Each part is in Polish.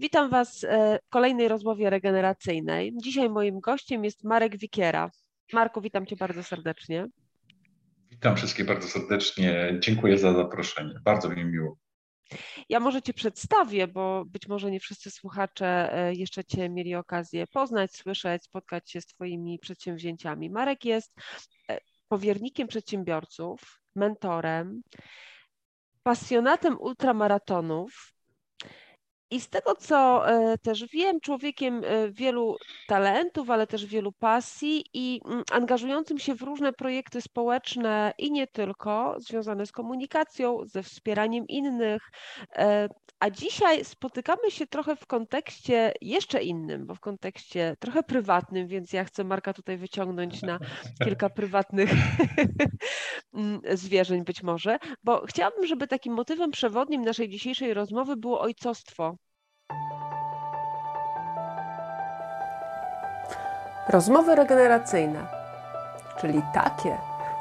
Witam Was e, w kolejnej rozmowie regeneracyjnej. Dzisiaj moim gościem jest Marek Wikiera. Marku, witam Cię bardzo serdecznie. Witam wszystkich bardzo serdecznie. Dziękuję za zaproszenie. Bardzo mi miło. Ja może Cię przedstawię, bo być może nie wszyscy słuchacze e, jeszcze Cię mieli okazję poznać, słyszeć, spotkać się z Twoimi przedsięwzięciami. Marek jest e, powiernikiem przedsiębiorców, mentorem, pasjonatem ultramaratonów, i z tego, co e, też wiem, człowiekiem e, wielu talentów, ale też wielu pasji i mm, angażującym się w różne projekty społeczne i nie tylko, związane z komunikacją, ze wspieraniem innych. E, a dzisiaj spotykamy się trochę w kontekście jeszcze innym, bo w kontekście trochę prywatnym, więc ja chcę Marka tutaj wyciągnąć na kilka prywatnych mm, zwierzeń być może, bo chciałabym, żeby takim motywem przewodnim naszej dzisiejszej rozmowy było ojcostwo. Rozmowy regeneracyjne, czyli takie,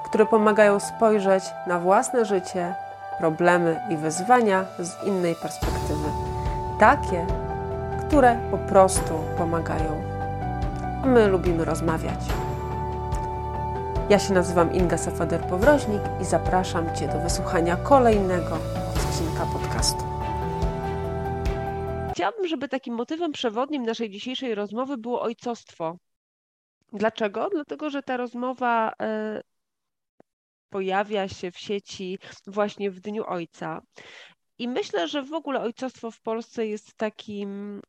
które pomagają spojrzeć na własne życie, problemy i wyzwania z innej perspektywy. Takie, które po prostu pomagają. A my lubimy rozmawiać. Ja się nazywam Inga Safader-Powroźnik i zapraszam Cię do wysłuchania kolejnego odcinka podcastu. Chciałabym, żeby takim motywem przewodnim naszej dzisiejszej rozmowy było ojcostwo. Dlaczego? Dlatego, że ta rozmowa e, pojawia się w sieci właśnie w Dniu Ojca. I myślę, że w ogóle ojcostwo w Polsce jest takim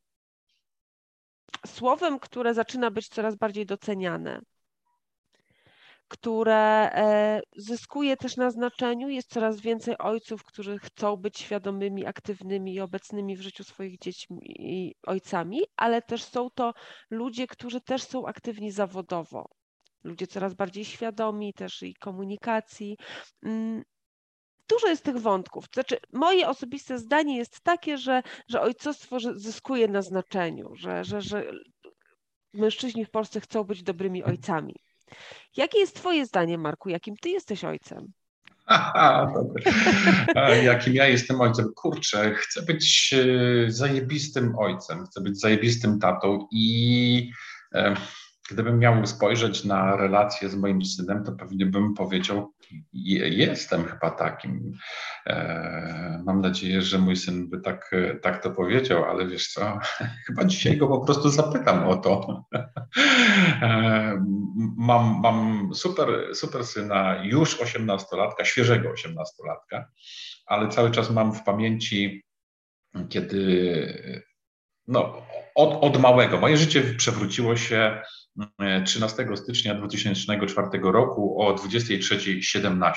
słowem, które zaczyna być coraz bardziej doceniane które e, zyskuje też na znaczeniu. Jest coraz więcej ojców, którzy chcą być świadomymi, aktywnymi i obecnymi w życiu swoich dzieci i ojcami, ale też są to ludzie, którzy też są aktywni zawodowo. Ludzie coraz bardziej świadomi też i komunikacji. Mm, dużo jest tych wątków. Znaczy, moje osobiste zdanie jest takie, że, że ojcostwo zyskuje na znaczeniu, że, że, że mężczyźni w Polsce chcą być dobrymi ojcami. Jakie jest Twoje zdanie, Marku? Jakim Ty jesteś ojcem? Aha, Jakim ja jestem ojcem? Kurczę, chcę być e, zajebistym ojcem, chcę być zajebistym tatą i e, Gdybym miał spojrzeć na relacje z moim synem, to pewnie bym powiedział, jestem chyba takim. E, mam nadzieję, że mój syn by tak, tak to powiedział, ale wiesz co, chyba dzisiaj go po prostu zapytam o to. E, mam, mam super, super syna, już 18-latka, świeżego 18-latka, ale cały czas mam w pamięci, kiedy no, od, od małego. Moje życie przewróciło się 13 stycznia 2004 roku o 23.17.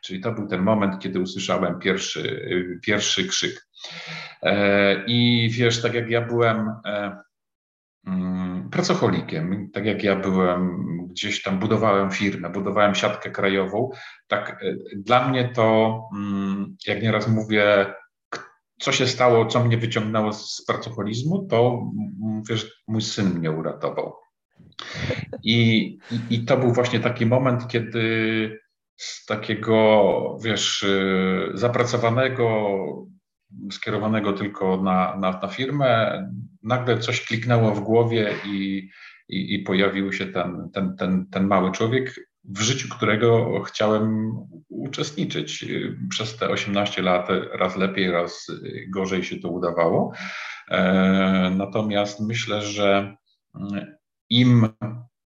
Czyli to był ten moment, kiedy usłyszałem pierwszy, pierwszy krzyk. E, I wiesz, tak jak ja byłem e, mm, pracocholikiem, tak jak ja byłem gdzieś tam, budowałem firmę, budowałem siatkę krajową, tak e, dla mnie to, mm, jak nieraz mówię, co się stało, co mnie wyciągnęło z pracoholizmu, to mm, wiesz, mój syn mnie uratował. I, i, I, to był właśnie taki moment, kiedy z takiego, wiesz, y, zapracowanego, skierowanego tylko na, na, na firmę, nagle coś kliknęło w głowie i, i, i pojawił się ten, ten, ten, ten mały człowiek, w życiu którego chciałem uczestniczyć. Przez te 18 lat raz lepiej, raz gorzej się to udawało. E, natomiast myślę, że im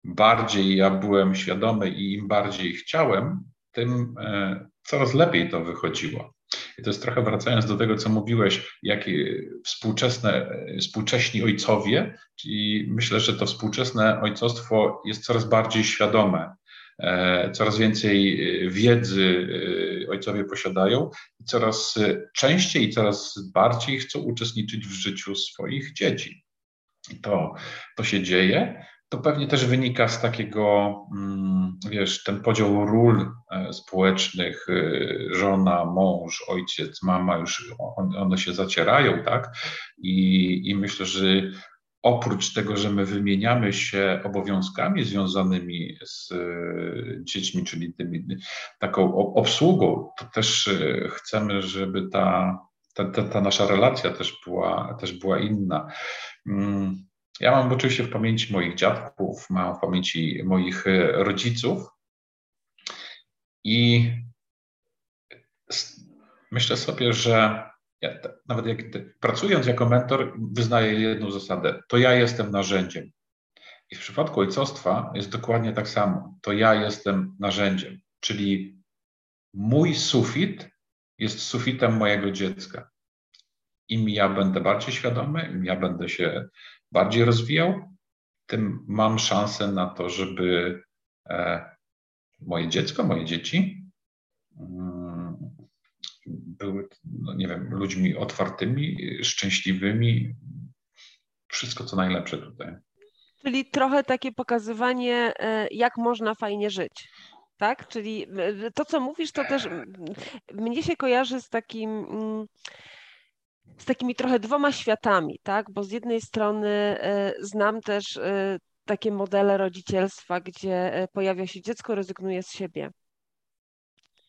bardziej ja byłem świadomy i im bardziej chciałem, tym e, coraz lepiej to wychodziło. I to jest trochę wracając do tego, co mówiłeś, jakie współczesne, współcześni ojcowie, czyli myślę, że to współczesne ojcostwo jest coraz bardziej świadome. E, coraz więcej e, wiedzy ojcowie posiadają i coraz częściej i coraz bardziej chcą uczestniczyć w życiu swoich dzieci. I to, to się dzieje to pewnie też wynika z takiego, mm, wiesz, ten podział ról e, społecznych, e, żona, mąż, ojciec, mama, już one się zacierają, tak? I, i myślę, że oprócz tego, że my wymieniamy się obowiązkami związanymi z e, dziećmi, czyli tymi, taką obsługą, to też chcemy, żeby ta, ta, ta, ta, nasza relacja też była, też była inna. Ja mam oczywiście w pamięci moich dziadków, mam w pamięci moich e, rodziców i myślę sobie, że ja, nawet jak pracując jako mentor, wyznaję jedną zasadę: to ja jestem narzędziem. I w przypadku ojcostwa jest dokładnie tak samo. To ja jestem narzędziem, czyli mój sufit jest sufitem mojego dziecka. Im ja będę bardziej świadomy, im ja będę się bardziej rozwijał, tym mam szansę na to, żeby e, moje dziecko, moje dzieci mm, były, no nie wiem, ludźmi otwartymi, szczęśliwymi. Wszystko co najlepsze tutaj. Czyli trochę takie pokazywanie, e, jak można fajnie żyć. Tak? Czyli e, to, co mówisz, to też mnie się kojarzy z takim mm, z takimi trochę dwoma światami, tak? Bo z jednej strony e, znam też takie modele rodzicielstwa, gdzie pojawia się dziecko, rezygnuje z siebie.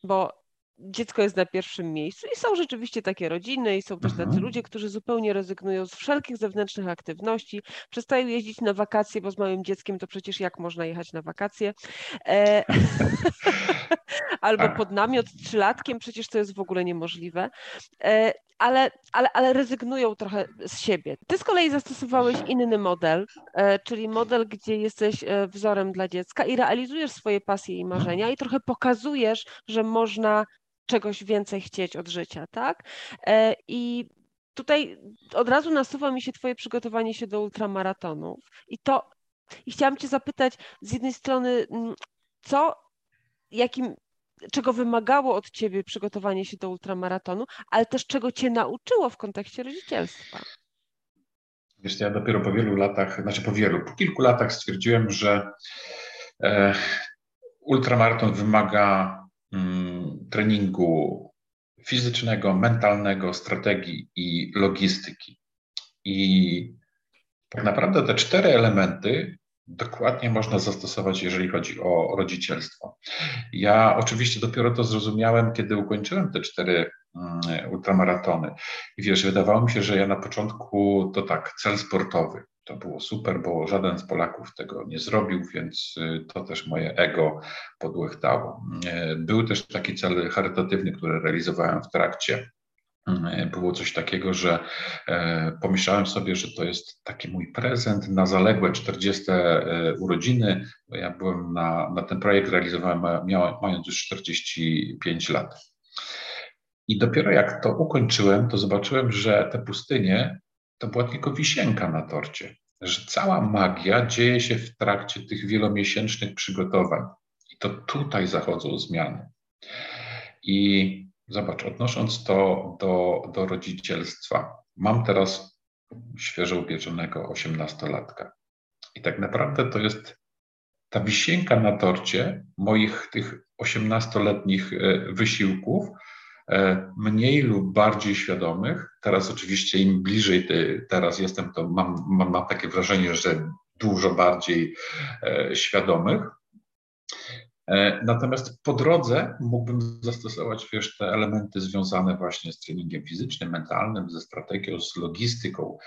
Bo dziecko jest na pierwszym miejscu i są rzeczywiście takie rodziny i są też tacy mhm. ludzie, którzy zupełnie rezygnują z wszelkich zewnętrznych aktywności, przestają jeździć na wakacje, bo z małym dzieckiem to przecież jak można jechać na wakacje? E... Albo pod namiot trzylatkiem, przecież to jest w ogóle niemożliwe. E... Ale, ale, ale rezygnują trochę z siebie. Ty z kolei zastosowałeś inny model, e, czyli model, gdzie jesteś e, wzorem dla dziecka i realizujesz swoje pasje i marzenia i trochę pokazujesz, że można czegoś więcej chcieć od życia, tak? E, I tutaj od razu nasuwa mi się Twoje przygotowanie się do ultramaratonów. I to, i chciałam Cię zapytać z jednej strony, mm, co, jakim, czego wymagało od Ciebie przygotowanie się do ultramaratonu, ale też czego Cię nauczyło w kontekście rodzicielstwa? Wiesz, ja dopiero po wielu latach, znaczy po wielu, po kilku latach stwierdziłem, że e, ultramaraton wymaga Mm, treningu fizycznego, mentalnego, strategii i logistyki. I tak naprawdę te cztery elementy dokładnie można zastosować, jeżeli chodzi o rodzicielstwo. Ja oczywiście dopiero to zrozumiałem, kiedy ukończyłem te cztery mm, ultramaratony. I wiesz, wydawało mi się, że ja na początku to tak, cel sportowy. To było super, bo żaden z Polaków tego nie zrobił, więc y, to też moje ego podłechtało. Y, był też taki cel charytatywny, który realizowałem w trakcie było coś takiego, że pomyślałem sobie, że to jest taki mój prezent na zaległe 40 urodziny. Ja byłem na, na ten projekt, realizowałem miałem, mając już 45 lat. I dopiero jak to ukończyłem, to zobaczyłem, że te pustynie to była tylko wisienka na torcie, że cała magia dzieje się w trakcie tych wielomiesięcznych przygotowań. I to tutaj zachodzą zmiany. I zobacz, odnosząc to do, do rodzicielstwa, mam teraz świeżo upieczonego osiemnastolatka. I tak naprawdę to jest ta wisienka na torcie moich tych osiemnastoletnich e, wysiłków, E, mniej lub bardziej świadomych. Teraz oczywiście im bliżej teraz jestem, to mam, mam, mam takie wrażenie, że dużo bardziej e, świadomych. E, natomiast po drodze mógłbym zastosować wiesz, te elementy związane właśnie z treningiem fizycznym, mentalnym, ze strategią, z logistyką,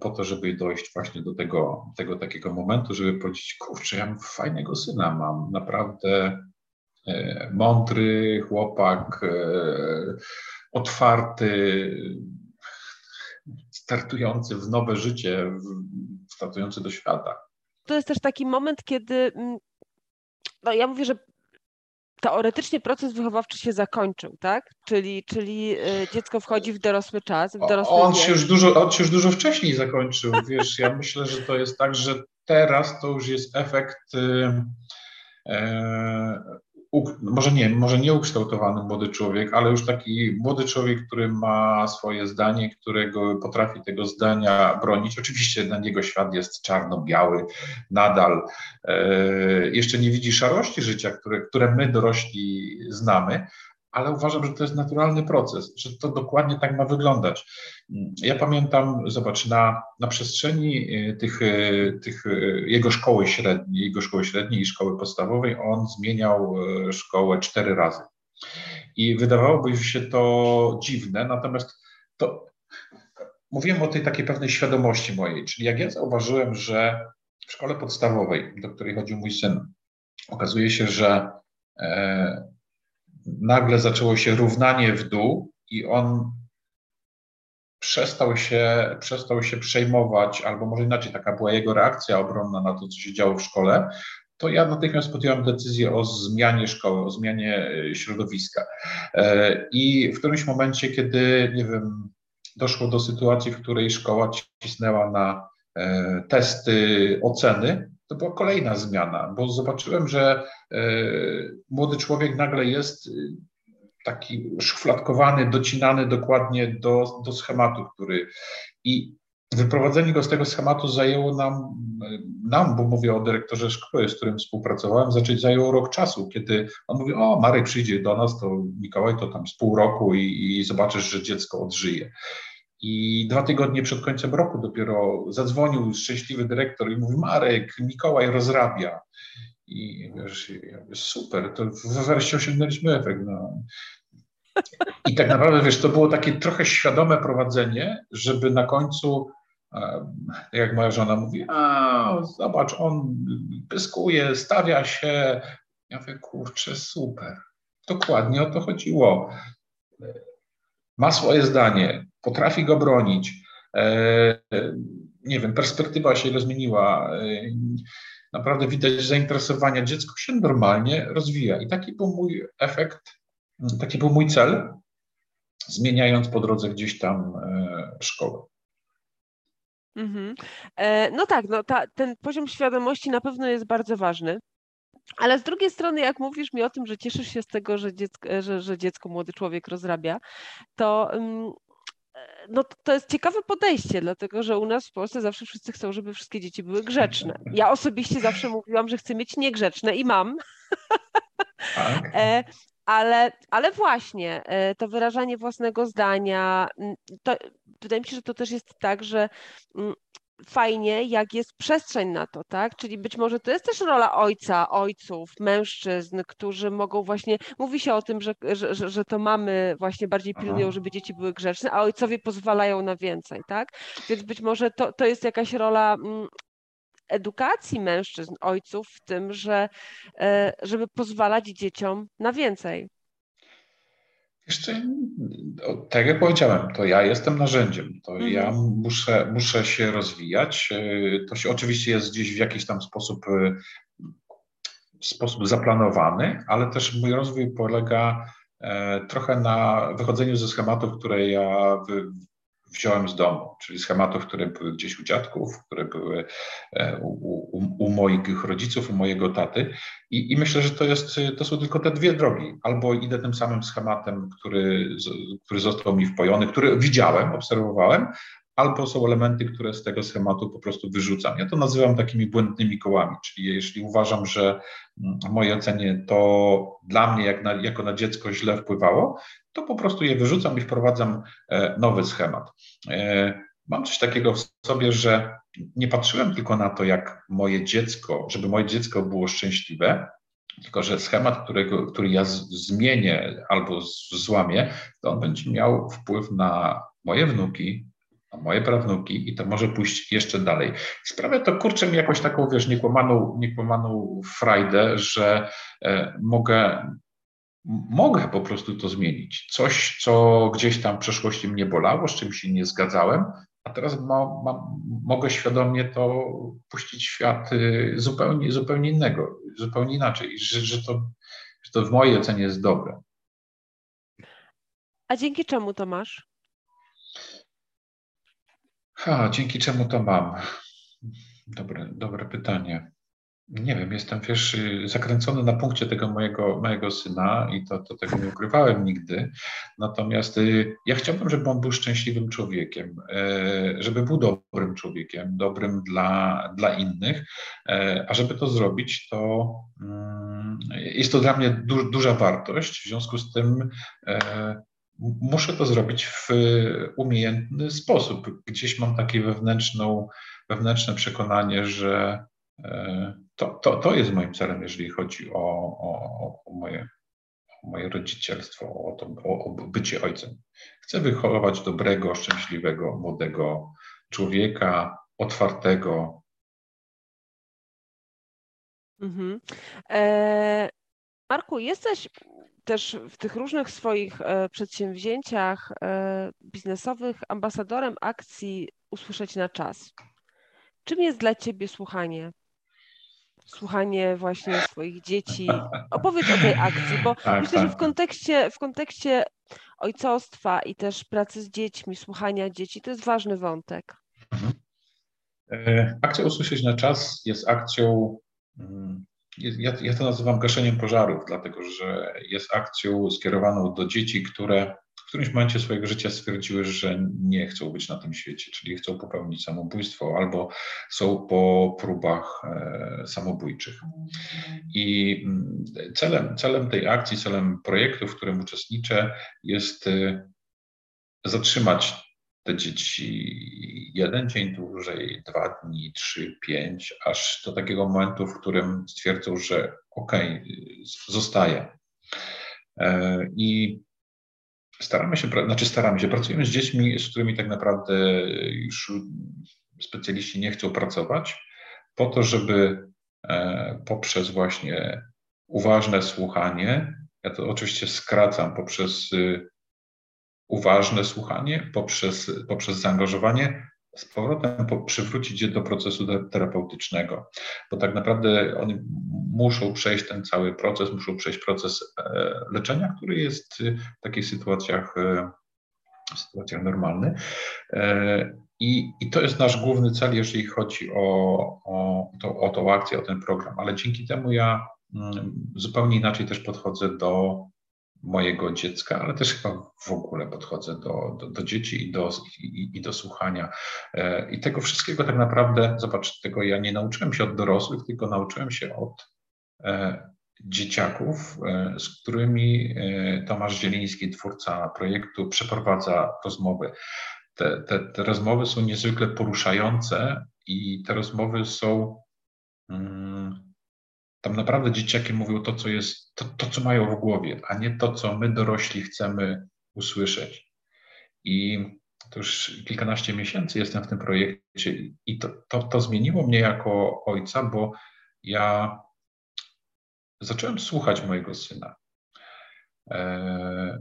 po to, żeby dojść właśnie do tego, tego takiego momentu, żeby powiedzieć, kurczę, ja fajnego syna, mam naprawdę E, mądry chłopak, e, otwarty, startujący w nowe życie, startujący do świata. To jest też taki moment, kiedy mm, no ja mówię, że teoretycznie proces wychowawczy się zakończył, tak? Czyli, czyli e, dziecko wchodzi w dorosły czas, w dorosły on się, już dużo, on się już dużo wcześniej zakończył, wiesz, ja myślę, że to jest tak, że teraz to już jest efekt może nie, może nie ukształtowany młody człowiek, ale już taki młody człowiek, który ma swoje zdanie, którego potrafi tego zdania bronić. Oczywiście dla niego świat jest czarno-biały, nadal e, jeszcze nie widzi szarości życia, które, które my dorośli znamy, ale uważam, że to jest naturalny proces, że to dokładnie tak ma wyglądać. Ja pamiętam, zobacz, na, na przestrzeni y, tych, y, tych y, jego szkoły średniej, jego szkoły średniej i szkoły podstawowej, on zmieniał szkołę cztery razy. I wydawałoby się to dziwne, natomiast to mówiłem o tej takiej pewnej świadomości mojej, czyli jak ja zauważyłem, że w szkole podstawowej, do której chodził mój syn, okazuje się, że e, nagle zaczęło się równanie w dół i on przestał się, przestał się przejmować, albo może inaczej, taka była jego reakcja obronna na to, co się działo w szkole, to ja natychmiast podjąłem decyzję o zmianie szkoły, o zmianie e, środowiska. E, I w którymś momencie, kiedy, nie wiem, doszło do sytuacji, w której szkoła cisnęła na e, testy, oceny, to była kolejna zmiana, bo zobaczyłem, że młody człowiek nagle jest taki szufladkowany, docinany dokładnie do, do schematu, który i wyprowadzenie go z tego schematu zajęło nam, nam, bo mówię o dyrektorze szkoły, z którym współpracowałem, zacząć zajęło rok czasu, kiedy on mówi, o Marek przyjdzie do nas, to Mikołaj to tam z pół roku i, i zobaczysz, że dziecko odżyje. I dwa tygodnie przed końcem roku dopiero zadzwonił szczęśliwy dyrektor i mówi, Marek, Mikołaj rozrabia. I wiesz, super, to wreszcie osiągnęliśmy efekt. No. I tak naprawdę, wiesz, to było takie trochę świadome prowadzenie, żeby na końcu, jak moja żona mówi, a zobacz, on pyskuje, stawia się. Ja mówię, kurczę, super. Dokładnie o to chodziło. Ma swoje zdanie, potrafi go bronić. E, nie wiem, perspektywa się rozmieniła. E, naprawdę widać zainteresowania. Dziecko się normalnie rozwija. I taki był mój efekt, taki był mój cel, zmieniając po drodze gdzieś tam e, szkołę. Mhm. E, no tak, no ta, ten poziom świadomości na pewno jest bardzo ważny. Ale z drugiej strony, jak mówisz mi o tym, że cieszysz się z tego, że dziecko, że, że dziecko młody człowiek rozrabia, to mm, no to jest ciekawe podejście, dlatego że u nas w Polsce zawsze wszyscy chcą, żeby wszystkie dzieci były grzeczne. Ja osobiście zawsze mówiłam, że chcę mieć niegrzeczne i mam. Tak. E, ale, ale właśnie e, to wyrażanie własnego zdania, to, wydaje mi się, że to też jest tak, że fajnie, jak jest przestrzeń na to, tak? Czyli być może to jest też rola ojca, ojców, mężczyzn, którzy mogą właśnie, mówi się o tym, że, że, że to mamy właśnie bardziej pilnują, żeby dzieci były grzeczne, a ojcowie pozwalają na więcej, tak? Więc być może to, to jest jakaś rola mm, edukacji mężczyzn, ojców w tym, że e, żeby pozwalać dzieciom na więcej. Jeszcze, tak jak powiedziałem, to ja jestem narzędziem, to mhm. ja muszę, muszę się rozwijać. E, to się oczywiście jest gdzieś w jakiś tam sposób, e, sposób zaplanowany, ale też mój rozwój polega e, trochę na wychodzeniu ze schematów, które ja wziąłem z domu, czyli schematów, które były gdzieś u dziadków, które były e, u, u, u moich rodziców, u mojego taty. I, I, myślę, że to, jest, to są tylko te dwie drogi. Albo idę tym samym schematem, który, który został mi wpojony, który widziałem, obserwowałem, albo są elementy, które z tego schematu po prostu wyrzucam. Ja to nazywam takimi błędnymi kołami, czyli jeśli uważam, że mm, w mojej ocenie to dla mnie jak na, jako na dziecko źle wpływało, to po prostu je wyrzucam i wprowadzam e, nowy schemat. E, mam coś takiego w sobie, że nie patrzyłem tylko na to, jak moje dziecko, żeby moje dziecko było szczęśliwe, tylko że schemat, którego, który ja zmienię albo złamię, to on będzie miał wpływ na moje wnuki, na moje prawnuki i to może pójść jeszcze dalej. Sprawia to, kurczę, mi jakąś taką, wiesz, niekłamaną, niekłamaną frajdę, że e, mogę mogę po prostu to zmienić. Coś, co gdzieś tam w przeszłości mnie bolało, z czym się nie zgadzałem, a teraz mo, mo, mogę świadomie to puścić w świat y, zupełnie, zupełnie innego, zupełnie inaczej, że, że, to, że to w mojej ocenie jest dobre. A dzięki czemu to masz? Ha, dzięki czemu to mam? Dobre, dobre pytanie nie wiem, jestem wiesz, zakręcony na punkcie tego mojego, mojego syna i to, to tego nie ukrywałem nigdy. Natomiast y, ja chciałbym, żeby on był szczęśliwym człowiekiem, e, żeby był dobrym człowiekiem, dobrym dla, dla innych, e, a żeby to zrobić, to mm, jest to dla mnie du, duża wartość. W związku z tym e, muszę to zrobić w umiejętny sposób. Gdzieś mam takie wewnętrzną, wewnętrzne przekonanie, że to, to, to jest moim celem, jeżeli chodzi o, o, o, moje, moje rodzicielstwo, o, to, o, o bycie ojcem. Chcę wychować dobrego, szczęśliwego, młodego człowieka, otwartego. Mhm. E, Marku, jesteś też w tych różnych swoich e, przedsięwzięciach e, biznesowych ambasadorem akcji Usłyszeć na czas. Czym jest dla Ciebie słuchanie? Słuchanie właśnie swoich dzieci. Opowiedz o tej akcji, bo tak, myślę, tak. że w tak. kontekście, w kontekście ojcostwa i też pracy z dziećmi, słuchania dzieci, to jest ważny wątek. Mhm. E, akcja Usłyszeć na czas jest akcją mm, ja, ja to nazywam gaszeniem pożarów, dlatego że jest akcją skierowaną do dzieci, które którymś momencie swojego życia stwierdziły, że nie chcą być na tym świecie, czyli chcą popełnić samobójstwo albo są po próbach e, samobójczych. I mm, celem, celem tej akcji, celem projektu, w którym uczestniczę, jest e, zatrzymać te dzieci jeden dzień dłużej, dwa dni, trzy, pięć, aż do takiego momentu, w którym stwierdzą, że okej, okay, zostaje. I staramy się, znaczy staramy się, pracujemy z dziećmi, z którymi tak naprawdę już specjaliści nie chcą pracować, po to, żeby e, poprzez właśnie uważne słuchanie, ja to oczywiście skracam poprzez uważne słuchanie, poprzez, poprzez zaangażowanie, z powrotem po, przywrócić je do procesu terapeutycznego, bo tak naprawdę oni muszą przejść ten cały proces, muszą przejść proces e, leczenia, który jest w takich sytuacjach, e, sytuacjach normalny. E, I, I to jest nasz główny cel, jeżeli chodzi o, o, to, o tą akcję, o ten program, ale dzięki temu ja mm, zupełnie inaczej też podchodzę do mojego dziecka, ale też chyba w ogóle podchodzę do, do, do dzieci i do, i, i, do słuchania. E, I tego wszystkiego tak naprawdę, zobacz, tego ja nie nauczyłem się od dorosłych, tylko nauczyłem się od e, dzieciaków, e, z którymi Tomasz Zieliński, twórca projektu, przeprowadza rozmowy. Te, te, te rozmowy są niezwykle poruszające i te rozmowy są. Mm, tam naprawdę dzieciaki mówią to, co jest, to, to, co mają w głowie, a nie to, co my dorośli chcemy usłyszeć. I to już kilkanaście miesięcy jestem w tym projekcie i to, to, to zmieniło mnie jako ojca, bo ja zacząłem słuchać mojego syna. E,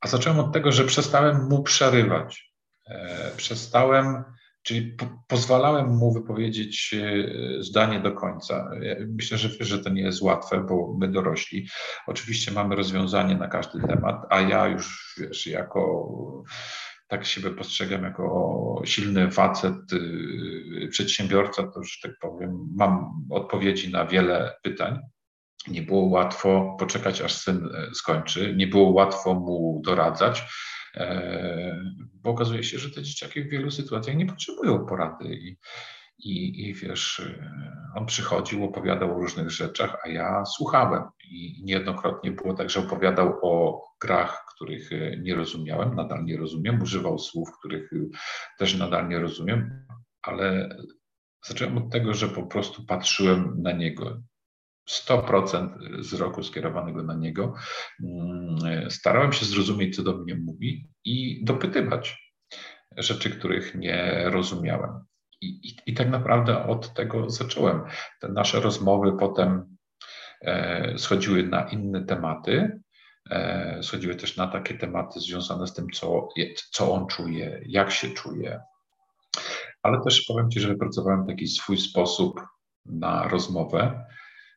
a zacząłem od tego, że przestałem mu przerywać. E, przestałem Czyli po, pozwalałem mu wypowiedzieć e, zdanie do końca. Myślę, że, że to nie jest łatwe, bo my dorośli oczywiście mamy rozwiązanie na każdy temat, a ja już wiesz, jako tak siebie postrzegam jako silny facet, y, przedsiębiorca, to już tak powiem, mam odpowiedzi na wiele pytań. Nie było łatwo poczekać, aż syn e, skończy, nie było łatwo mu doradzać bo okazuje się, że te dzieciaki w wielu sytuacjach nie potrzebują porady i, i, i wiesz, e, on przychodził, opowiadał o różnych rzeczach, a ja słuchałem. I niejednokrotnie było tak, że opowiadał o grach, których e, nie rozumiałem, nadal nie rozumiem, używał słów, których też nadal nie rozumiem, ale zacząłem od tego, że po prostu patrzyłem na niego 100% wzroku skierowanego na niego. Mm, starałem się zrozumieć, co do mnie mówi i dopytywać rzeczy, których nie rozumiałem. I, i, i tak naprawdę od tego zacząłem. Te nasze rozmowy potem e, schodziły na inne tematy, e, schodziły też na takie tematy związane z tym, co, co on czuje, jak się czuje. Ale też powiem Ci, że wypracowałem taki swój sposób na rozmowę,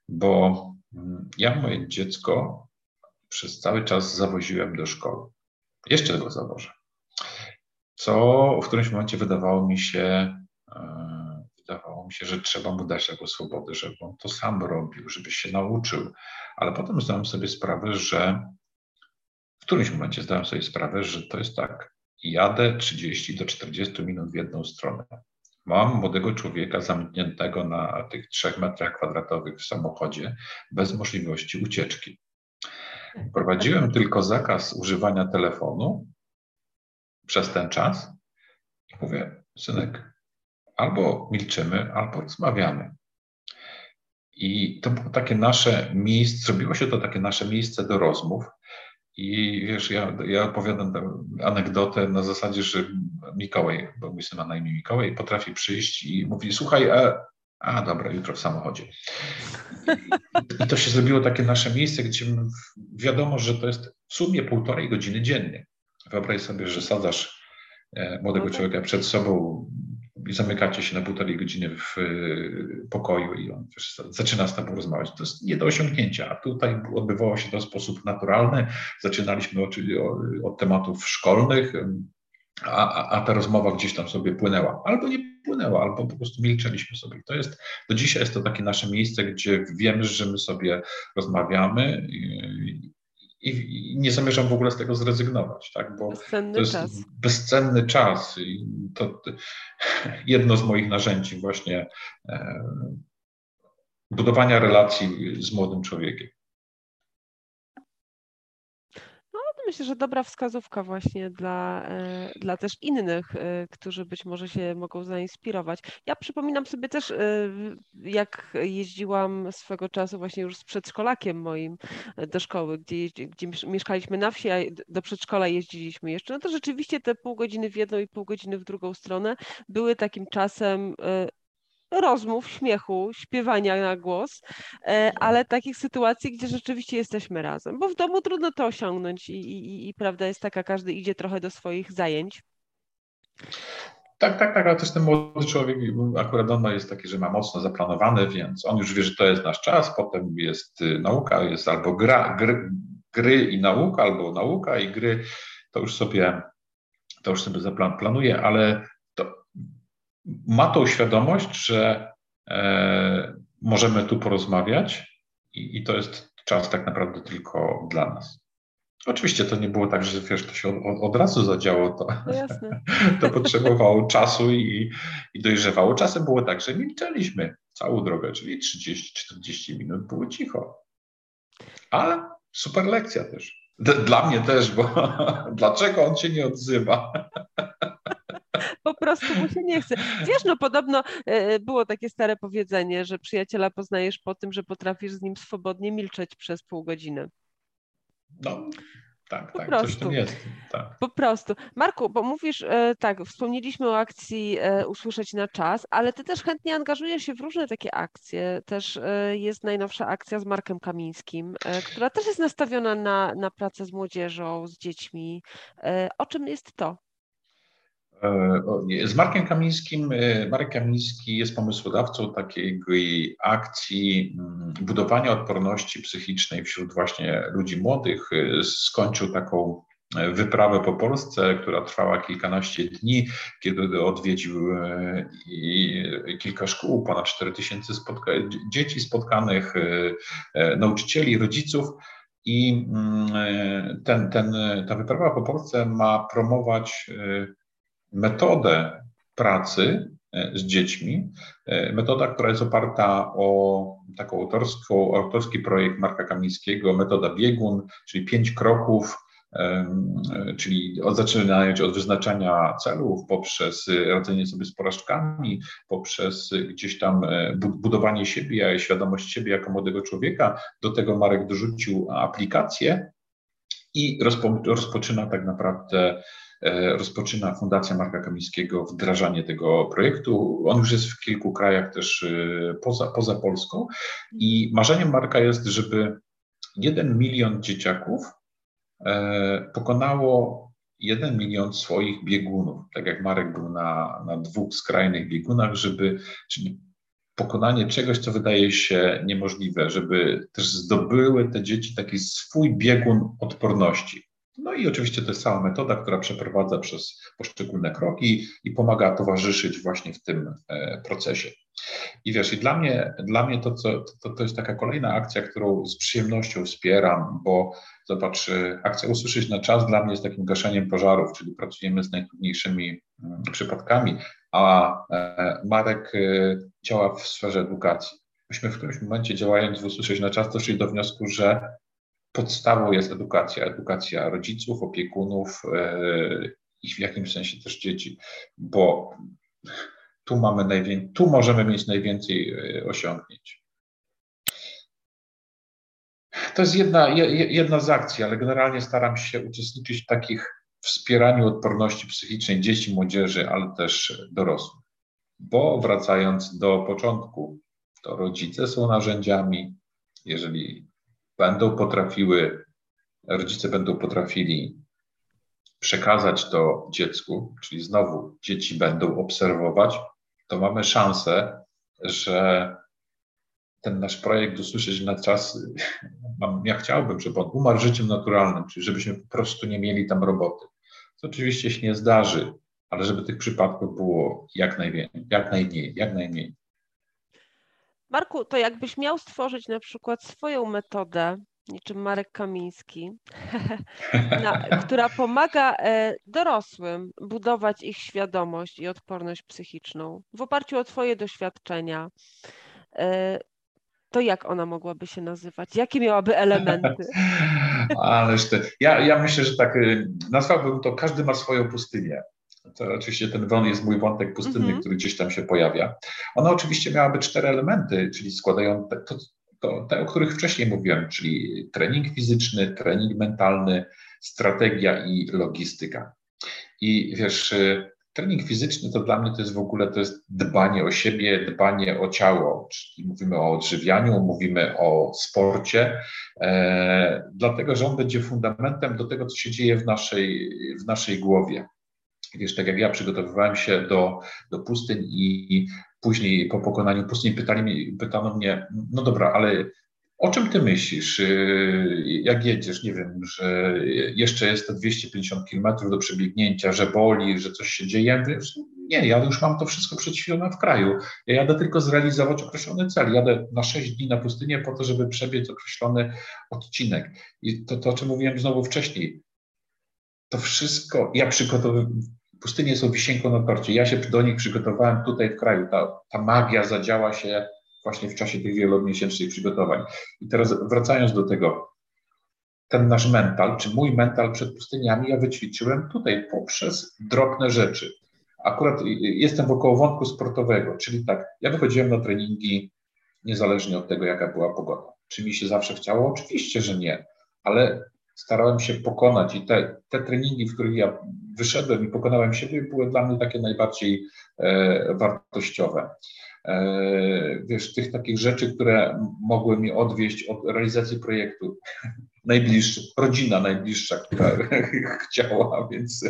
bo mm, ja moje dziecko przez cały czas zawoziłem do szkoły. Jeszcze go zawożę. Co w którymś momencie wydawało mi się, e, wydawało mi się, że trzeba mu dać taką swobodę, żeby on to sam robił, żeby się nauczył. Ale potem zdałem sobie sprawę, że w którymś momencie zdałem sobie sprawę, że to jest tak. Jadę 30 do 40 minut w jedną stronę. Mam młodego człowieka zamkniętego na tych trzech metrach kwadratowych w samochodzie bez możliwości ucieczki. Wprowadziłem tylko zakaz używania telefonu przez ten czas i mówię, synek, albo milczymy, albo rozmawiamy. I to było takie nasze miejsce, zrobiło się to takie nasze miejsce do rozmów. I wiesz, ja, ja opowiadam tę anegdotę na zasadzie, że Mikołaj, bo mój syn ma na imię Mikołaj, potrafi przyjść i mówi, słuchaj, a, a dobra, jutro w samochodzie. I, I to się zrobiło takie nasze miejsce, gdzie wiadomo, że to jest w sumie półtorej godziny dziennie. Wyobraź sobie, że sadzasz e, młodego no tak. człowieka przed sobą i zamykacie się na półtorej godziny w y, pokoju i on wiesz, zaczyna z tobą rozmawiać. To jest nie do osiągnięcia, a tutaj odbywało się to w sposób naturalny. Zaczynaliśmy od, od tematów szkolnych, a, a ta rozmowa gdzieś tam sobie płynęła. Albo nie płynęła, albo po prostu milczeliśmy sobie. To jest, do dzisiaj jest to takie nasze miejsce, gdzie wiemy, że my sobie rozmawiamy i, nie zamierzam w ogóle z tego zrezygnować, tak? bo bezcenny to jest czas. bezcenny czas i to jedno z moich narzędzi właśnie e, budowania relacji z młodym człowiekiem. Myślę, że dobra wskazówka właśnie dla, e, dla też innych, e, którzy być może się mogą zainspirować. Ja przypominam sobie też, e, jak jeździłam swego czasu właśnie już z przedszkolakiem moim do szkoły, gdzie, gdzie mieszkaliśmy na wsi, a do przedszkola jeździliśmy jeszcze, no to rzeczywiście te pół godziny w jedną i pół godziny w drugą stronę były takim czasem rozmów, śmiechu, śpiewania na głos, e, ale takich sytuacji, gdzie rzeczywiście jesteśmy razem, bo w domu trudno to osiągnąć i, i, i prawda jest taka, każdy idzie trochę do swoich zajęć. Tak, tak, tak, ale też ten młody człowiek, akurat on jest taki, że ma mocno zaplanowany, więc on już wie, że to jest nasz czas, potem jest y, nauka, jest albo gra, gry, gry i nauka, albo nauka i gry, to już sobie, to już sobie zaplanuje, ale ma tą świadomość, że e, możemy tu porozmawiać i, i, to jest czas tak naprawdę tylko dla nas. Oczywiście to nie było tak, że wiesz, to się od, od razu zadziało, to, no to potrzebowało czasu i, i dojrzewało. Czasem było tak, że milczeliśmy całą drogę, czyli 30-40 minut było cicho. Ale super lekcja też. Dla mnie też, bo dlaczego on się nie odzywa? po prostu mu się nie chce. Wiesz, no podobno e, było takie stare powiedzenie, że przyjaciela poznajesz po tym, że potrafisz z nim swobodnie milczeć przez pół godziny. No, tak, po tak, prostu. jest. Tak. Po prostu. Marku, bo mówisz, e, tak, wspomnieliśmy o akcji e, Usłyszeć na czas, ale ty też chętnie angażujesz się w różne takie akcje. Też jest najnowsza akcja z Markiem Kamińskim, która też jest nastawiona na, na pracę z młodzieżą, z dziećmi. O czym jest to? E, z Markiem Kamińskim, e, Marek Kamiński jest pomysłodawcą takiej akcji mm, budowania odporności psychicznej wśród właśnie ludzi młodych. E, skończył taką wyprawę po Polsce, która trwała kilkanaście dni, kiedy odwiedził kilka szkół, ponad 4 tysięcy spotka dzieci spotkanych, nauczycieli, rodziców. I mm, ten, ten, ta wyprawa po Polsce ma promować metodę pracy e, z dziećmi. E, metoda, która jest oparta o taką autorską, autorski projekt Marka Kamińskiego, metoda biegun, czyli pięć kroków, e, czyli od, zaczynając od wyznaczania celów, poprzez radzenie sobie z porażkami, poprzez gdzieś tam budowanie siebie, świadomość siebie jako młodego człowieka. Do tego Marek dorzucił aplikację i rozpo, rozpoczyna tak naprawdę rozpoczyna Fundacja Marka Kamińskiego wdrażanie tego projektu. On już jest w kilku krajach też e, poza, poza Polską i marzeniem Marka jest, żeby jeden milion dzieciaków e, pokonało jeden milion swoich biegunów, tak jak Marek był na, na dwóch skrajnych biegunach, żeby, czyli pokonanie czegoś, co wydaje się niemożliwe, żeby też zdobyły te dzieci taki swój biegun odporności. No i oczywiście to jest cała metoda, która przeprowadza przez poszczególne kroki i pomaga towarzyszyć właśnie w tym e, procesie. I wiesz, i dla mnie, dla mnie to, co, to, to jest taka kolejna akcja, którą z przyjemnością wspieram, bo zobacz, e, akcja Usłyszeć na czas dla mnie jest takim gaszeniem pożarów, czyli pracujemy z najtrudniejszymi mm, przypadkami, a e, Marek działa w sferze edukacji. Myśmy w którymś momencie działając w Usłyszeć na czas doszli do wniosku, że podstawą jest edukacja, edukacja rodziców, opiekunów e, i w jakimś sensie też dzieci, bo tu mamy najwięcej, tu możemy mieć najwięcej e, osiągnięć. To jest jedna, jedna z akcji, ale generalnie staram się uczestniczyć w takich wspieraniu odporności psychicznej dzieci, młodzieży, ale też dorosłych. Bo wracając do początku, to rodzice są narzędziami, jeżeli będą potrafiły, rodzice będą potrafili przekazać to dziecku, czyli znowu dzieci będą obserwować, to mamy szansę, że ten nasz projekt usłyszeć na czas, ja chciałbym, żeby on umarł życiem naturalnym, czyli żebyśmy po prostu nie mieli tam roboty. Co oczywiście się nie zdarzy, ale żeby tych przypadków było jak najwięcej, jak najmniej, jak najmniej. Marku, to jakbyś miał stworzyć na przykład swoją metodę, niczym Marek Kamiński, na, która pomaga e, dorosłym budować ich świadomość i odporność psychiczną w oparciu o Twoje doświadczenia. E, to jak ona mogłaby się nazywać? Jakie miałaby elementy? Ależ te, ja, ja myślę, że tak y, nazwałbym to każdy ma swoją pustynię. To oczywiście ten wąt jest mój wątek pustynny, mm -hmm. który gdzieś tam się pojawia. Ona oczywiście miałaby cztery elementy, czyli składają te, to, to, te, o których wcześniej mówiłem, czyli trening fizyczny, trening mentalny, strategia i logistyka. I wiesz, y, trening fizyczny to dla mnie to jest w ogóle to jest dbanie o siebie, dbanie o ciało, czyli mówimy o odżywianiu, mówimy o sporcie, e, dlatego że on będzie fundamentem do tego, co się dzieje w naszej, w naszej głowie. Wiesz, tak jak ja przygotowywałem się do, do pustyń i później po pokonaniu pustyni pytali, pytano mnie, no dobra, ale o czym ty myślisz, y, jak jedziesz? Nie wiem, że jeszcze jest te 250 km do przebiegnięcia, że boli, że coś się dzieje. Wiesz, nie, ja już mam to wszystko przećwiczone w kraju. Ja jadę tylko zrealizować określony cel. Jadę na 6 dni na pustynię po to, żeby przebiec określony odcinek. I to, to o czym mówiłem znowu wcześniej, to wszystko, ja pustynie są wisienką na torcie. Ja się do nich przygotowałem tutaj w kraju. Ta, ta magia zadziała się właśnie w czasie tych wielomiesięcznych przygotowań. I teraz wracając do tego, ten nasz mental, czy mój mental przed pustyniami, ja wyćwiczyłem tutaj poprzez drobne rzeczy. Akurat jestem wokoło wątku sportowego, czyli tak, ja wychodziłem na treningi niezależnie od tego, jaka była pogoda. Czy mi się zawsze chciało? Oczywiście, że nie, ale starałem się pokonać i te, te treningi, w których ja wyszedłem i pokonałem siebie, były dla mnie takie najbardziej e, wartościowe. E, wiesz, tych takich rzeczy, które mogły mi odwieść od realizacji projektu. Najbliższa, rodzina najbliższa, która chciała, więc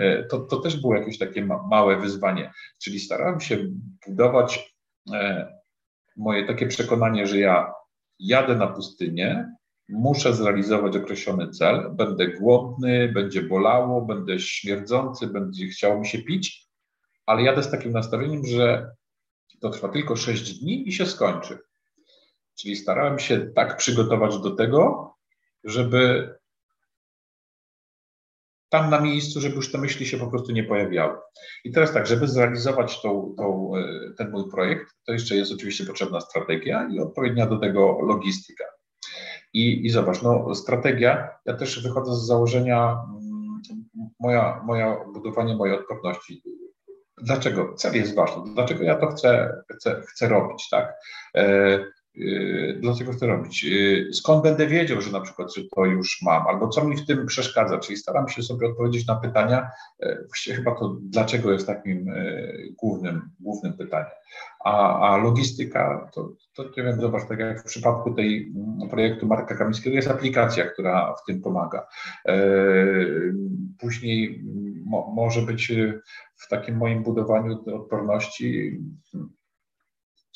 e, to, to też było jakieś takie ma, małe wyzwanie. Czyli starałem się budować e, moje takie przekonanie, że ja jadę na pustynię, muszę zrealizować określony cel, będę głodny, będzie bolało, będę śmierdzący, będzie chciało mi się pić, ale jadę z takim nastawieniem, że to trwa tylko 6 dni i się skończy. Czyli starałem się tak przygotować do tego, żeby tam na miejscu, żeby już te myśli się po prostu nie pojawiały. I teraz tak, żeby zrealizować tą, tą, e, ten mój projekt, to jeszcze jest oczywiście potrzebna strategia i odpowiednia do tego logistyka. I, i zobacz, no strategia, ja też wychodzę z założenia, mm, moja, moja budowanie mojej odporności. Dlaczego? Cel jest ważny, dlaczego ja to chcę, chcę, chcę robić, tak? E, Y, dlaczego chcę robić? Y, skąd będę wiedział, że na przykład, że to już mam, albo co mi w tym przeszkadza? Czyli staram się sobie odpowiedzieć na pytania, e, chyba to dlaczego jest takim e, głównym, głównym pytaniem. A, a logistyka, to, to nie wiem, zobacz, tak jak w przypadku tej mm, projektu Marka Kamińskiego, jest aplikacja, która w tym pomaga. E, później mo, może być w takim moim budowaniu odporności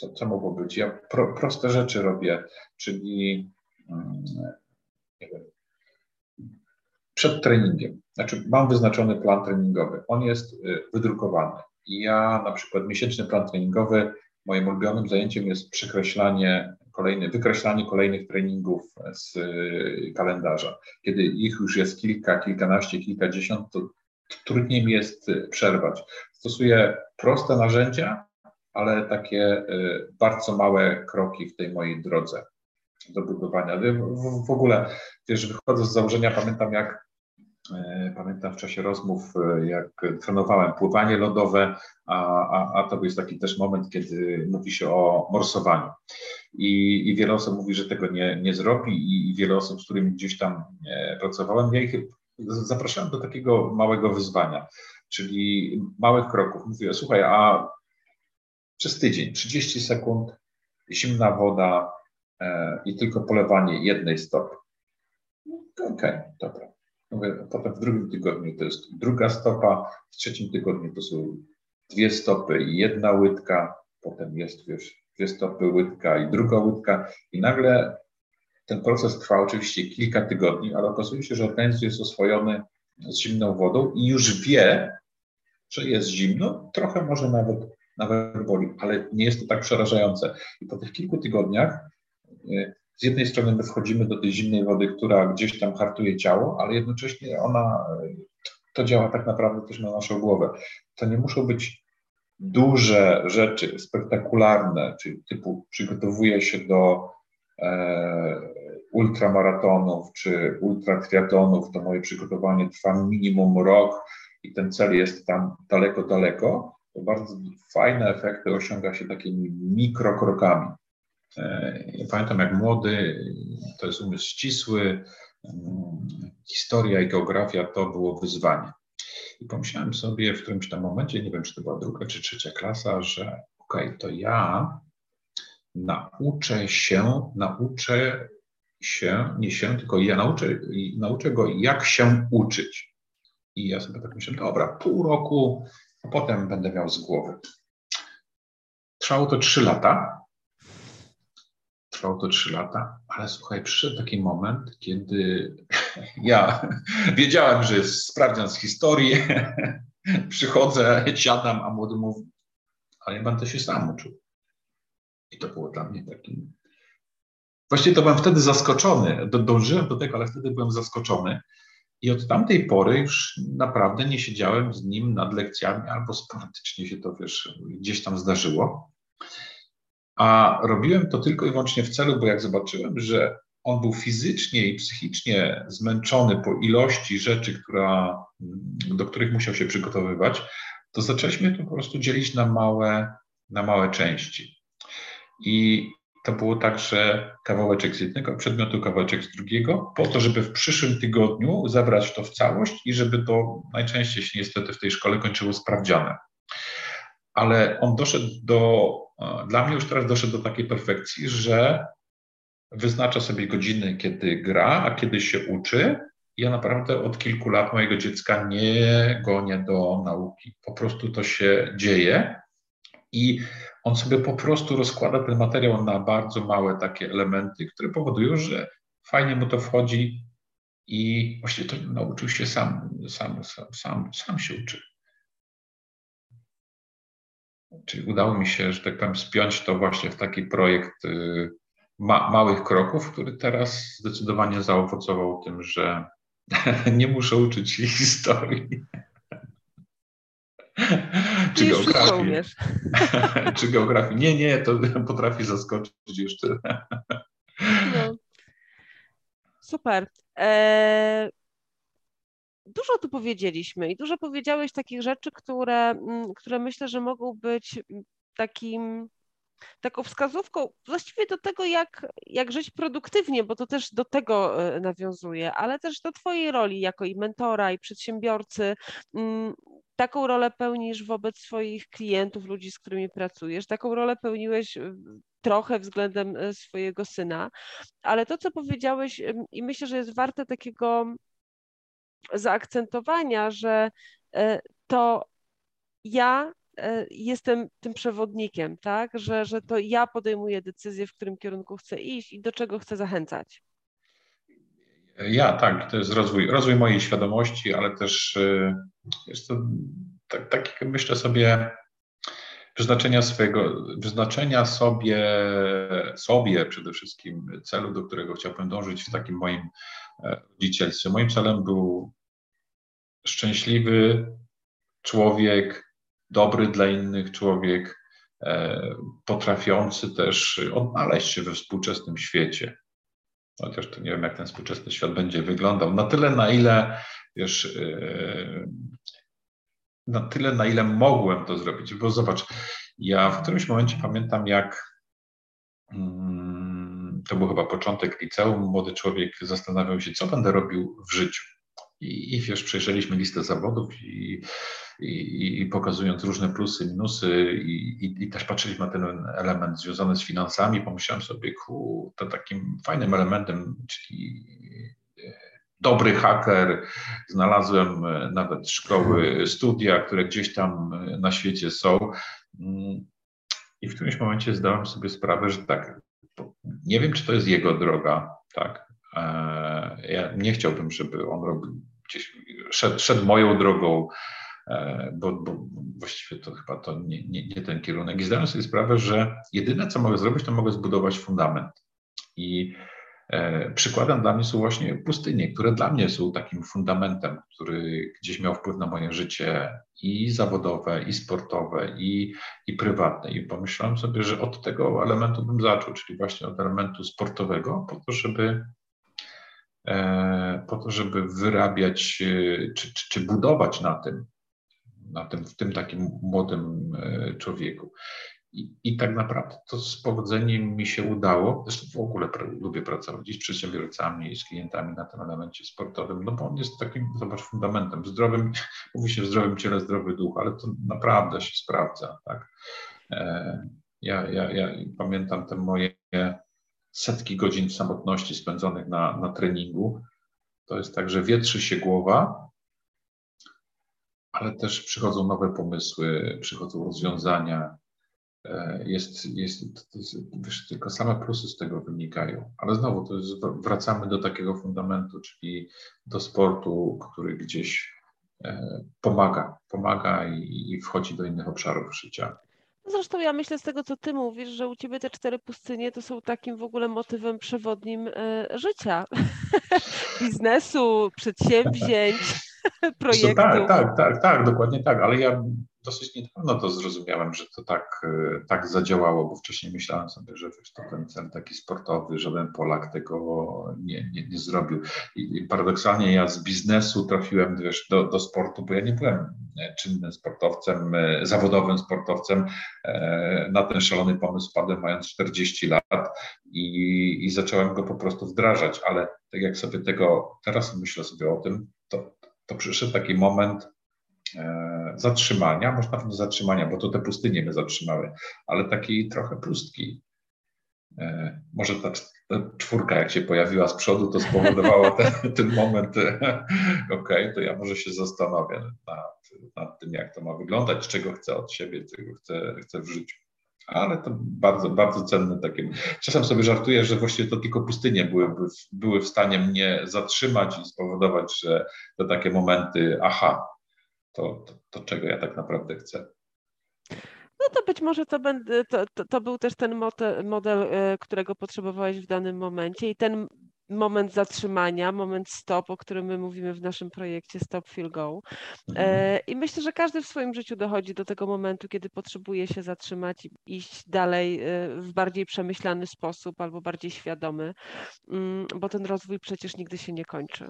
co, co mogło być? Ja pro, proste rzeczy robię, czyli mm, wiem, przed treningiem. Znaczy, mam wyznaczony plan treningowy. On jest y, wydrukowany. I ja na przykład miesięczny plan treningowy, moim ulubionym zajęciem jest przekreślanie kolejny, wykreślanie kolejnych treningów z y, kalendarza. Kiedy ich już jest kilka, kilkanaście, kilkadziesiąt, to trudniej mi jest y, przerwać. Stosuję proste narzędzia, ale takie y, bardzo małe kroki w tej mojej drodze do budowania. W, w ogóle, wiesz, wychodzę z założenia, pamiętam jak E, pamiętam w czasie rozmów, e, jak trenowałem pływanie lodowe, a, a, a to jest taki też moment, kiedy mówi się o morsowaniu. I, i wiele osób mówi, że tego nie, nie zrobi, i, i wiele osób, z którymi gdzieś tam e, pracowałem, ja ich zapraszałem do takiego małego wyzwania, czyli małych kroków. Mówię, słuchaj, a przez tydzień, 30 sekund, zimna woda e, i tylko polewanie jednej stopy. Okej, okay, dobra. Potem w drugim tygodniu to jest druga stopa, w trzecim tygodniu to są dwie stopy i jedna łydka, potem jest wiesz, dwie stopy łydka i druga łydka i nagle ten proces trwa oczywiście kilka tygodni, ale okazuje się, że organizm jest oswojony z zimną wodą i już wie, że jest zimno, trochę może nawet, nawet boli, ale nie jest to tak przerażające. I po tych kilku tygodniach y, z jednej strony my wchodzimy do tej zimnej wody, która gdzieś tam hartuje ciało, ale jednocześnie ona, to działa tak naprawdę też na naszą głowę. To nie muszą być duże rzeczy, spektakularne, czyli typu przygotowuje się do e, ultramaratonów czy ultratriatonów, to moje przygotowanie trwa minimum rok i ten cel jest tam daleko, daleko, to bardzo fajne efekty osiąga się takimi mikrokrokami. E, ja pamiętam, jak młody, to jest umysł ścisły, mm, historia i geografia to było wyzwanie. I pomyślałem sobie w którymś tam momencie, nie wiem, czy to była druga czy trzecia klasa, że okej, okay, to ja nauczę się, nauczę się, nie się, tylko ja nauczę, nauczę go, jak się uczyć. I ja sobie tak myślałem, dobra, pół roku, a potem będę miał z głowy. Trwało to trzy lata. Trwało to trzy lata, ale słuchaj, przyszedł taki moment, kiedy ja wiedziałem, że jest sprawdzian z historii, przychodzę, siadam, a młody mówi, ale ja będę się sam uczył. I to było dla mnie takim Właściwie to byłem wtedy zaskoczony. Dążyłem do tego, ale wtedy byłem zaskoczony. I od tamtej pory już naprawdę nie siedziałem z nim nad lekcjami, albo sporadycznie się to wiesz, gdzieś tam zdarzyło. A robiłem to tylko i wyłącznie w celu, bo jak zobaczyłem, że on był fizycznie i psychicznie zmęczony po ilości rzeczy, która, do których musiał się przygotowywać, to zaczęliśmy to po prostu dzielić na małe, na małe części. I to było tak, że kawałeczek z jednego przedmiotu, kawałeczek z drugiego, po to, żeby w przyszłym tygodniu zabrać to w całość i żeby to najczęściej się niestety w tej szkole kończyło sprawdzianem. Ale on doszedł do, dla mnie już teraz doszedł do takiej perfekcji, że wyznacza sobie godziny, kiedy gra, a kiedy się uczy. Ja naprawdę od kilku lat mojego dziecka nie gonię do nauki. Po prostu to się dzieje. I on sobie po prostu rozkłada ten materiał na bardzo małe takie elementy, które powodują, że fajnie mu to wchodzi i właściwie to nauczył się sam, sam, sam, sam, sam się uczy. Czyli udało mi się, że tak powiem, spiąć to właśnie w taki projekt y, ma, małych kroków, który teraz zdecydowanie zaowocował tym, że nie muszę uczyć się historii. Czy geografii? Czy geografii? Nie, nie, to potrafi zaskoczyć jeszcze. No. Super. Eee, dużo tu powiedzieliśmy i dużo powiedziałeś takich rzeczy, które, mm, które myślę, że mogą być takim taką wskazówką właściwie do tego, jak, jak żyć produktywnie, bo to też do tego e, nawiązuje, ale też do Twojej roli jako i mentora, i przedsiębiorcy. Taką rolę pełnisz wobec swoich klientów, ludzi, z którymi pracujesz, taką rolę pełniłeś e, trochę względem e, swojego syna, ale to, co powiedziałeś, i myślę, że jest warte takiego zaakcentowania, że to ja E, jestem tym przewodnikiem, tak? Że, że to ja podejmuję decyzję, w którym kierunku chcę iść i do czego chcę zachęcać. Ja, tak, to jest rozwój, rozwój mojej świadomości, ale też e, jest to tak, tak myślę sobie, wyznaczenia swojego, wyznaczenia sobie, sobie przede wszystkim celu, do którego chciałbym dążyć w takim moim e, rodzicielstwie. Moim celem był szczęśliwy człowiek, dobry dla innych człowiek, e, potrafiący też odnaleźć się we współczesnym świecie. Chociaż to nie wiem, jak ten współczesny świat będzie wyglądał. Na tyle, na ile wiesz, na tyle, na ile mogłem to zrobić. Bo zobacz, ja w którymś momencie pamiętam, jak mm, to był chyba początek liceum, młody człowiek zastanawiał się, co będę robił w życiu. I, i wiesz, przejrzeliśmy listę zawodów i, i, i pokazując różne plusy, minusy i, i, też patrzyliśmy na ten element związany z finansami, pomyślałem sobie, ku, to takim fajnym elementem, czyli dobry haker, znalazłem e, nawet szkoły, studia, które gdzieś tam e, na świecie są. Mm, I w którymś momencie zdałem sobie sprawę, że tak, nie wiem, czy to jest jego droga, tak. E, ja nie chciałbym, żeby on robił gdzieś, szedł, szedł moją drogą, bo, bo, właściwie to chyba to nie, nie, nie ten kierunek. I zdałem sobie sprawę, że jedyne, co mogę zrobić, to mogę zbudować fundament. I E, przykładem dla mnie są właśnie pustynie, które dla mnie są takim fundamentem, który gdzieś miał wpływ na moje życie i zawodowe, i sportowe, i, i prywatne. I pomyślałem sobie, że od tego elementu bym zaczął, czyli właśnie od elementu sportowego, po to, żeby e, po to, żeby wyrabiać e, czy, czy, czy budować na tym, na tym, w tym takim młodym człowieku. I, I, tak naprawdę to z powodzeniem mi się udało. Zresztą w ogóle lubię pracować z przedsiębiorcami, z klientami na tym elemencie sportowym, no bo on jest takim, zobacz, fundamentem. Zdrowym, mówi się w zdrowym ciele, zdrowy duch, ale to naprawdę się sprawdza. Tak? E, ja, ja, ja pamiętam te moje setki godzin samotności spędzonych na, na treningu. To jest tak, że wietrzy się głowa, ale też przychodzą nowe pomysły, przychodzą rozwiązania E, jest, jest, jest wiesz, tylko same plusy z tego wynikają. Ale znowu to jest, wracamy do takiego fundamentu, czyli do sportu, który gdzieś e, pomaga, pomaga i, i wchodzi do innych obszarów życia. Zresztą ja myślę z tego, co ty mówisz, że u ciebie te cztery pustynie to są takim w ogóle motywem przewodnim e, życia, biznesu, przedsięwzięć, projektu. Tak, tak, tak, tak, dokładnie tak, ale ja dosyć niedawno to zrozumiałem, że to tak, e, tak zadziałało, bo wcześniej myślałem sobie, że wiesz, to ten cel taki sportowy, żaden Polak tego nie, nie, nie zrobił. I, paradoksalnie ja z biznesu trafiłem wiesz, do, do sportu, bo ja nie byłem e, czynnym sportowcem, e, zawodowym sportowcem. Na ten szalony pomysł padłem mając 40 lat i, i zacząłem go po prostu wdrażać, ale tak jak sobie tego, teraz myślę sobie o tym, to, to przyszedł taki moment, zatrzymania, może nawet nie zatrzymania, bo to te pustynie mnie zatrzymały, ale takiej trochę pustki. E, może ta, ta czwórka, jak się pojawiła z przodu, to spowodowało ten, ten moment, e, okej, okay, to ja może się zastanowię nad, nad tym, jak to ma wyglądać, czego chcę od siebie, czego chcę, chcę w życiu ale to bardzo, bardzo cenne takie. Czasem sobie żartuję, że właściwie to tylko pustynie były, były w stanie mnie zatrzymać i spowodować, że to takie momenty, aha, to, to, to czego ja tak naprawdę chcę. No to być może to, będę, to, to, to był też ten model, model, którego potrzebowałeś w danym momencie i ten moment zatrzymania, moment stop, o którym my mówimy w naszym projekcie Stop Feel Go. Mhm. E, I myślę, że każdy w swoim życiu dochodzi do tego momentu, kiedy potrzebuje się zatrzymać i iść dalej e, w bardziej przemyślany sposób albo bardziej świadomy, mm, bo ten rozwój przecież nigdy się nie kończy.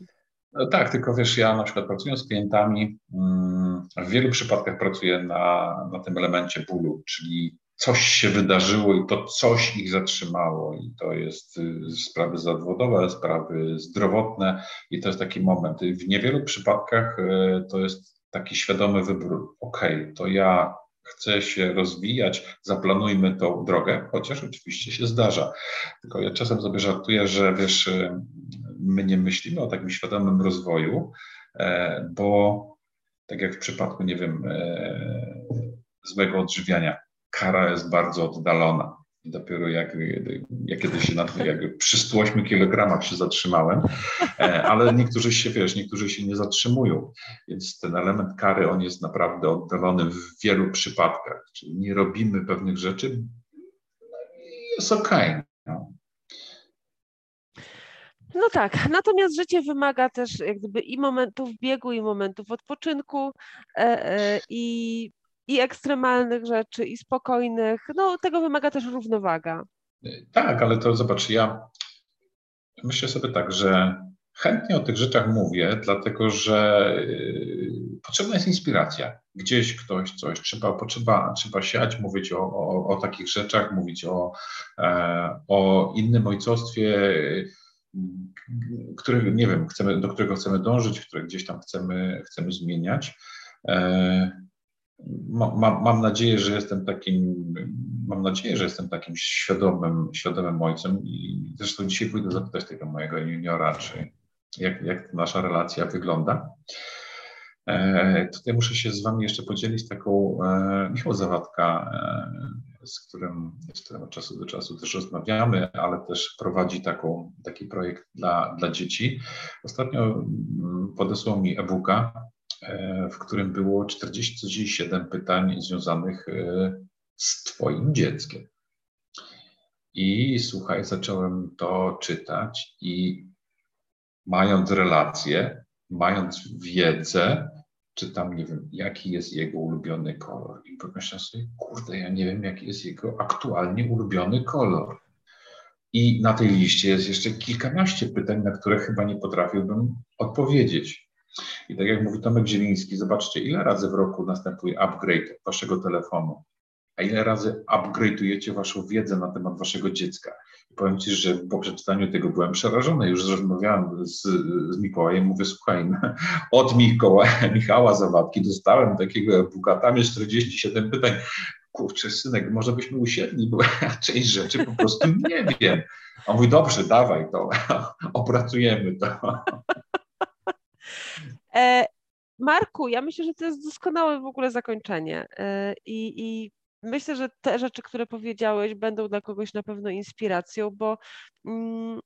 No tak, tylko wiesz, ja na przykład pracując z klientami, mm, w wielu przypadkach pracuję na, na tym elemencie bólu, czyli coś się wydarzyło i to coś ich zatrzymało. I to jest y, sprawy zawodowe, sprawy zdrowotne, i to jest taki moment. W niewielu przypadkach y, to jest taki świadomy wybór. Okay, to ja chcę się rozwijać, zaplanujmy tą drogę, chociaż oczywiście się zdarza. Tylko ja czasem sobie żartuję, że wiesz, y, my nie myślimy o takim świadomym rozwoju, e, bo tak jak w przypadku, nie wiem, e, złego odżywiania, kara jest bardzo oddalona. Dopiero jak, jak kiedyś się na jakby przy 108 kilogramach się zatrzymałem, e, ale niektórzy się, wiesz, niektórzy się nie zatrzymują, więc ten element kary, on jest naprawdę oddalony w wielu przypadkach, czyli nie robimy pewnych rzeczy, no i jest okej. Okay, no. No tak, natomiast życie wymaga też jak gdyby i momentów biegu, i momentów odpoczynku, e, e, i, i ekstremalnych rzeczy, i spokojnych. No tego wymaga też równowaga. Tak, ale to zobacz, ja myślę sobie tak, że chętnie o tych rzeczach mówię, dlatego że y, potrzebna jest inspiracja. Gdzieś ktoś coś, trzeba, potrzeba, trzeba siać, mówić o, o, o takich rzeczach, mówić o, e, o innym ojcostwie, który, nie wiem, chcemy, do którego chcemy dążyć, które gdzieś tam chcemy, chcemy zmieniać. E, mam, mam nadzieję, że jestem takim, mam nadzieję, że jestem takim świadomym, świadomym ojcem i zresztą dzisiaj pójdę zapytać tego mojego juniora, czy jak, jak nasza relacja wygląda. E, tutaj muszę się z Wami jeszcze podzielić taką e, Michał Zawadka, e, z którym, którym od czasu do czasu też rozmawiamy, ale też prowadzi taką, taki projekt dla, dla dzieci. Ostatnio mm, podesłał mi e-booka, e, w którym było 47 pytań związanych e, z Twoim dzieckiem. I słuchaj, zacząłem to czytać i mając relacje, mając wiedzę, czy tam nie wiem, jaki jest jego ulubiony kolor. I pomyślałem sobie, kurde, ja nie wiem, jaki jest jego aktualnie ulubiony kolor. I na tej liście jest jeszcze kilkanaście pytań, na które chyba nie potrafiłbym odpowiedzieć. I tak jak mówi Tomek Zieliński, zobaczcie, ile razy w roku następuje upgrade waszego telefonu, a ile razy upgrade'ujecie waszą wiedzę na temat waszego dziecka. Powiem Ci, że po przeczytaniu tego byłem przerażony. Już rozmawiałem z, z Mikołajem, mówię, słuchaj, od Mikołaja, Michała Zawadki dostałem takiego e-booka, tam jest 47 pytań. Kurczę, synek, może byśmy usiedli, bo ja część rzeczy po prostu nie wiem. On mówi, dobrze, dawaj to, opracujemy to. E, Marku, ja myślę, że to jest doskonałe w ogóle zakończenie. E, I, i myślę, że te rzeczy, które powiedziałeś, będą dla kogoś na pewno inspiracją, bo mm,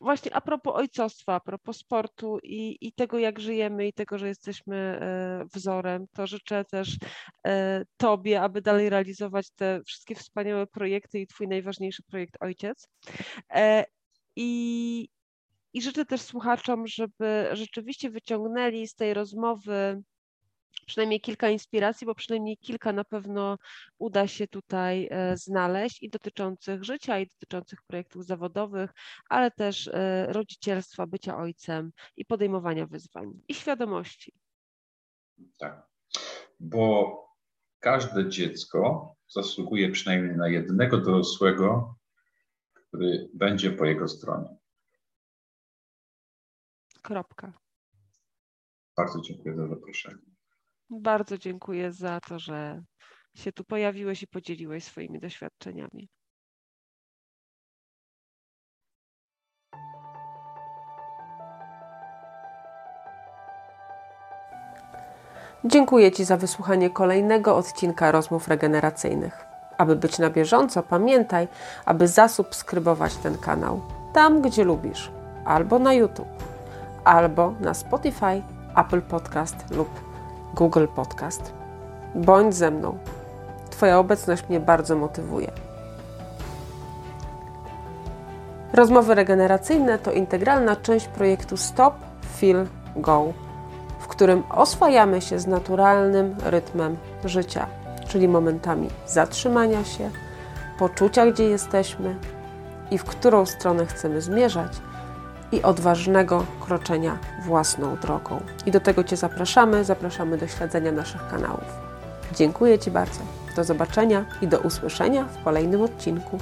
właśnie a propos ojcostwa, a propos sportu i, i tego, jak żyjemy i tego, że jesteśmy e, wzorem, to życzę też e, Tobie, aby dalej realizować te wszystkie wspaniałe projekty i Twój najważniejszy projekt Ojciec. E, I, i życzę też słuchaczom, żeby rzeczywiście wyciągnęli z tej rozmowy przynajmniej kilka inspiracji, bo przynajmniej kilka na pewno uda się tutaj e, znaleźć i dotyczących życia, i dotyczących projektów zawodowych, ale też e, rodzicielstwa, bycia ojcem i podejmowania wyzwań i świadomości. Tak, bo każde dziecko zasługuje przynajmniej na jednego dorosłego, który będzie po jego stronie. Kropka. Bardzo dziękuję za zaproszenie. Bardzo dziękuję za to, że się tu pojawiłeś i podzieliłeś swoimi doświadczeniami. Dziękuję Ci za wysłuchanie kolejnego odcinka rozmów regeneracyjnych. Aby być na bieżąco, pamiętaj, aby zasubskrybować ten kanał tam, gdzie lubisz, albo na YouTube, albo na Spotify, Apple Podcast lub Google Podcast. Bądź ze mną. Twoja obecność mnie bardzo motywuje. Rozmowy regeneracyjne to integralna część projektu Stop, Feel, Go, w którym oswajamy się z naturalnym rytmem życia, czyli momentami zatrzymania się, poczucia, gdzie jesteśmy i w którą stronę chcemy zmierzać – i odważnego kroczenia własną drogą. I do tego Cię zapraszamy, zapraszamy do śledzenia naszych kanałów. Dziękuję Ci bardzo. Do zobaczenia i do usłyszenia w kolejnym odcinku.